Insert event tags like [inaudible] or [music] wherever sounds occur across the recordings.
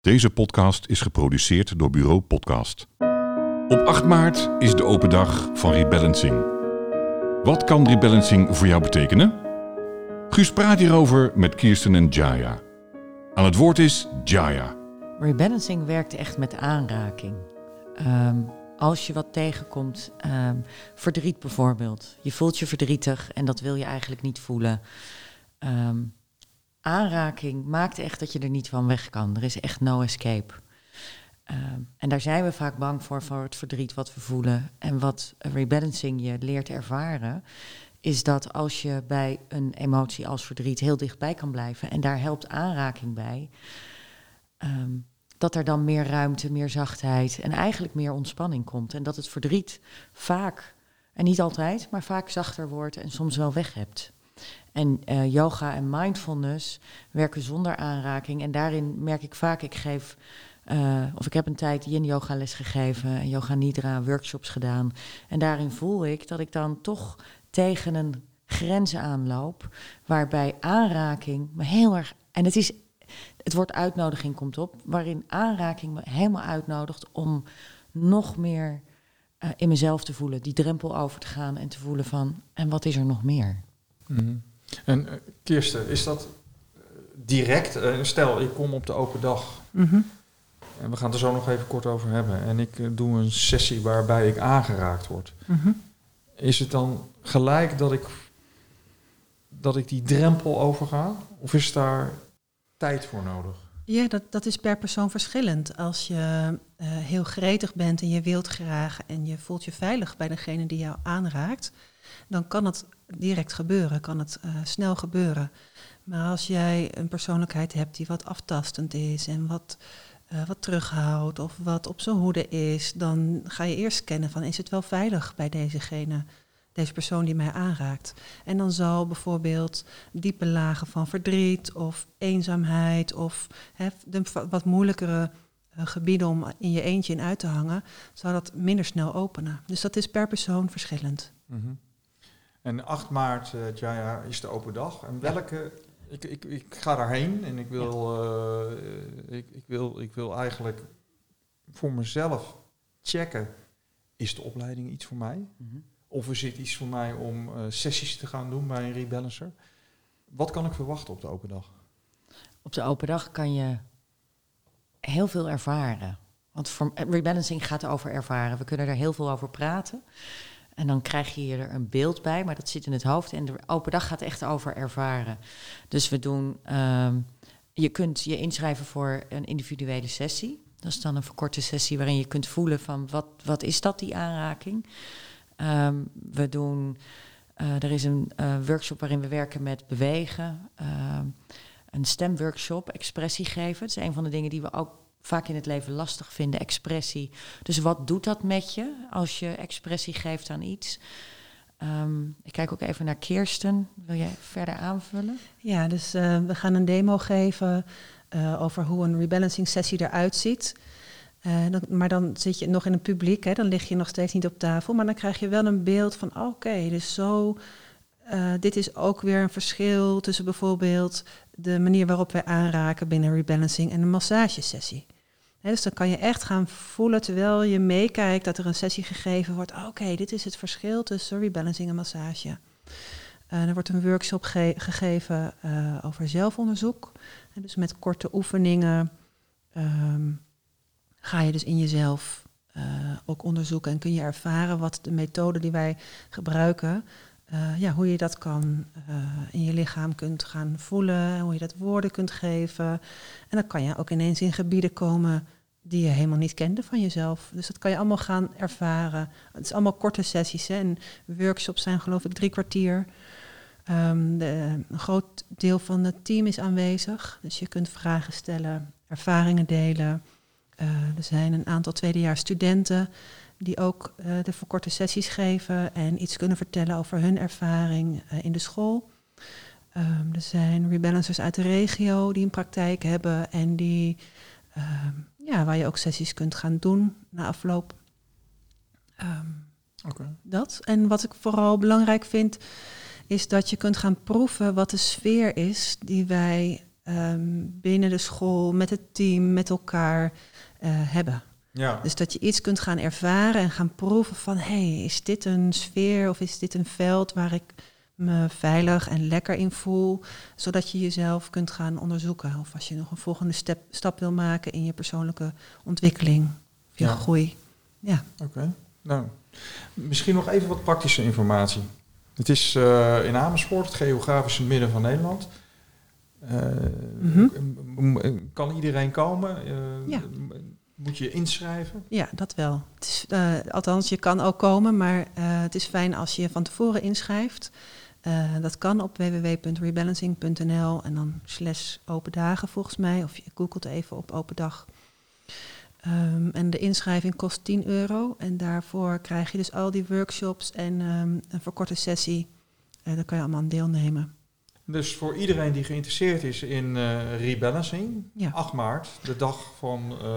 Deze podcast is geproduceerd door Bureau Podcast. Op 8 maart is de open dag van rebalancing. Wat kan rebalancing voor jou betekenen? Guus praat hierover met Kirsten en Jaya. Aan het woord is Jaya. Rebalancing werkt echt met aanraking. Ehm, als je wat tegenkomt, ehm, verdriet bijvoorbeeld. Je voelt je verdrietig en dat wil je eigenlijk niet voelen. Ehm, aanraking maakt echt dat je er niet van weg kan. Er is echt no escape. Ehm, en daar zijn we vaak bang voor, voor het verdriet wat we voelen. En wat rebalancing je leert ervaren, is dat als je bij een emotie als verdriet heel dichtbij kan blijven, en daar helpt aanraking bij, ehm, dat er dan meer ruimte, meer zachtheid en eigenlijk meer ontspanning komt. En dat het verdriet vaak, en niet altijd, maar vaak zachter wordt en soms wel weg hebt. En uh, yoga en mindfulness werken zonder aanraking. En daarin merk ik vaak, ik geef, uh, of ik heb een tijd yin yoga les gegeven en yoga nidra workshops gedaan. En daarin voel ik dat ik dan toch tegen een grens aanloop, waarbij aanraking me heel erg, en het is, het woord uitnodiging komt op, waarin aanraking me helemaal uitnodigt om nog meer uh, in mezelf te voelen, die drempel over te gaan en te voelen van, en wat is er nog meer? Mm -hmm. En uh, Kirsten, is dat direct? Uh, stel, ik kom op de open dag. Mm -hmm. En we gaan het er zo nog even kort over hebben. En ik uh, doe een sessie waarbij ik aangeraakt word. Mm -hmm. Is het dan gelijk dat ik, dat ik die drempel overga? Of is daar tijd voor nodig? Ja, dat, dat is per persoon verschillend. Als je heel gretig bent en je wilt graag en je voelt je veilig bij degene die jou aanraakt, dan kan het direct gebeuren, kan het uh, snel gebeuren. Maar als jij een persoonlijkheid hebt die wat aftastend is en wat, uh, wat terughoudt of wat op zijn hoede is, dan ga je eerst scannen van is het wel veilig bij dezegene, deze persoon die mij aanraakt. En dan zal bijvoorbeeld diepe lagen van verdriet of eenzaamheid of hè, de wat moeilijkere uh, gebieden om in je eentje in uit te hangen, zal dat minder snel openen. Dus dat is per persoon verschillend. -hmm. En 8 maart, Jaya, is de open dag. En welke... Ik, ik, ik ga daarheen en ik wil, uh, ik, ik, wil, ik wil eigenlijk voor mezelf checken... is de opleiding iets voor mij? Mm -hmm. Of is het iets voor mij om uh, sessies te gaan doen bij een rebalancer? Wat kan ik verwachten op de open dag? Op de open dag kan je heel veel ervaren. Want voor, rebalancing gaat over ervaren. We kunnen er heel veel over praten. En dan krijg je er een beeld bij, maar dat zit in het hoofd. En de open dag gaat echt over ervaren. Dus we doen, um, je kunt je inschrijven voor een individuele sessie. Dat is dan een verkorte sessie waarin je kunt voelen van wat, wat is dat, die aanraking. Um, we doen, uh, er is een uh, workshop waarin we werken met bewegen. Uh, een stemworkshop, expressie geven. Dat is een van de dingen die we ook vaak in het leven lastig vinden, expressie. Dus wat doet dat met je als je expressie geeft aan iets? Um, ik kijk ook even naar Kirsten. Wil jij verder aanvullen? Ja, dus uh, we gaan een demo geven uh, over hoe een rebalancing sessie eruit ziet. Uh, dan, maar dan zit je nog in het publiek, hè, dan lig je nog steeds niet op tafel. Maar dan krijg je wel een beeld van, oké, dus zo... Uh, dit is ook weer een verschil tussen bijvoorbeeld de manier waarop wij aanraken binnen rebalancing en een massagesessie. Dus dan kan je echt gaan voelen terwijl je meekijkt dat er een sessie gegeven wordt. Oké, okay, dit is het verschil tussen rebalancing en massage. Uh, er wordt een workshop ge gegeven uh, over zelfonderzoek. En dus met korte oefeningen um, ga je dus in jezelf ook onderzoeken en kun je ervaren wat de methode die wij gebruiken, uh, ja, hoe je dat kan uh, in je lichaam kunt gaan voelen, hoe je dat woorden kunt geven. En dan kan je ook ineens in gebieden komen die je helemaal niet kende van jezelf. Dus dat kan je allemaal gaan ervaren. Het is allemaal korte sessies en workshops zijn geloof ik drie kwartier. Um, de, een groot deel van het team is aanwezig, dus je kunt vragen stellen, ervaringen delen. Uh, er zijn een aantal tweedejaars studenten die ook uh, de verkorte sessies geven en iets kunnen vertellen over hun ervaring uh, in de school. Um, er zijn rebalancers uit de regio die een praktijk hebben en die, um, ja, waar je ook sessies kunt gaan doen na afloop. Um, okay. Dat. En wat ik vooral belangrijk vind, is dat je kunt gaan proeven wat de sfeer is die wij ehm, binnen de school, met het team, met elkaar eh, hebben. Ja. Dus dat je iets kunt gaan ervaren en gaan proeven van... hé, hey, is dit een sfeer of is dit een veld waar ik me veilig en lekker in voel... zodat je jezelf kunt gaan onderzoeken. Of als je nog een volgende step, stap wil maken in je persoonlijke ontwikkeling, of je Ja. groei. Ja, Oké. Nou, misschien nog even wat praktische informatie. Het is eh, in Amersfoort, het geografische midden van Nederland. Eh, Mhm. m- Kan iedereen komen? Eh, Ja. Moet je inschrijven? ja dat wel. Het is, eh, althans, je kan ook komen, maar eh, het is fijn als je je van tevoren inschrijft. Eh, dat kan op www.rebalancing.nl en dan slash open dagen volgens mij. Of je googelt even op open dag. Ehm, en de inschrijving kost 10 euro. En daarvoor krijg je dus al die workshops en ehm, een verkorte sessie. Eh, daar kan je allemaal aan deelnemen. Dus voor iedereen die geïnteresseerd is in eh rebalancing, Ja. 8 maart, de dag van eh,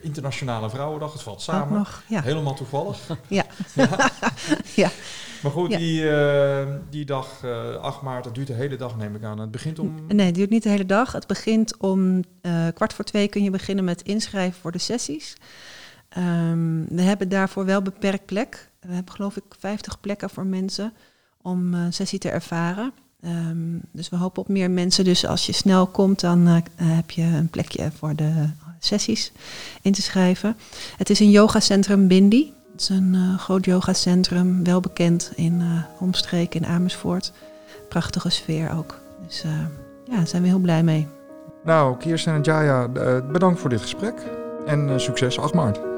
Internationale Vrouwendag. Het valt samen. nog, ja. Helemaal toevallig. [laughs] Ja. ja. [laughs] Ja. Maar goed, die, eh, die dag, eh 8 maart, dat duurt de hele dag, neem ik aan. Het begint om... Nee, het duurt niet de hele dag. Het begint om kwart voor twee kun je beginnen met inschrijven voor de sessies. Ehm, we hebben daarvoor wel beperkt plek. We hebben geloof ik 50 plekken voor mensen om een sessie te ervaren. Ehm, dus we hopen op meer mensen. Dus als je snel komt, dan eh, heb je een plekje voor de sessies in te schrijven. Het is een yogacentrum Bindi. Het is een eh, groot yogacentrum, wel bekend in eh omstreken in Amersfoort. Prachtige sfeer ook. Dus ja, daar zijn we heel blij mee. Nou, Kirsten en Jaya, bedankt voor dit gesprek. En succes 8 maart.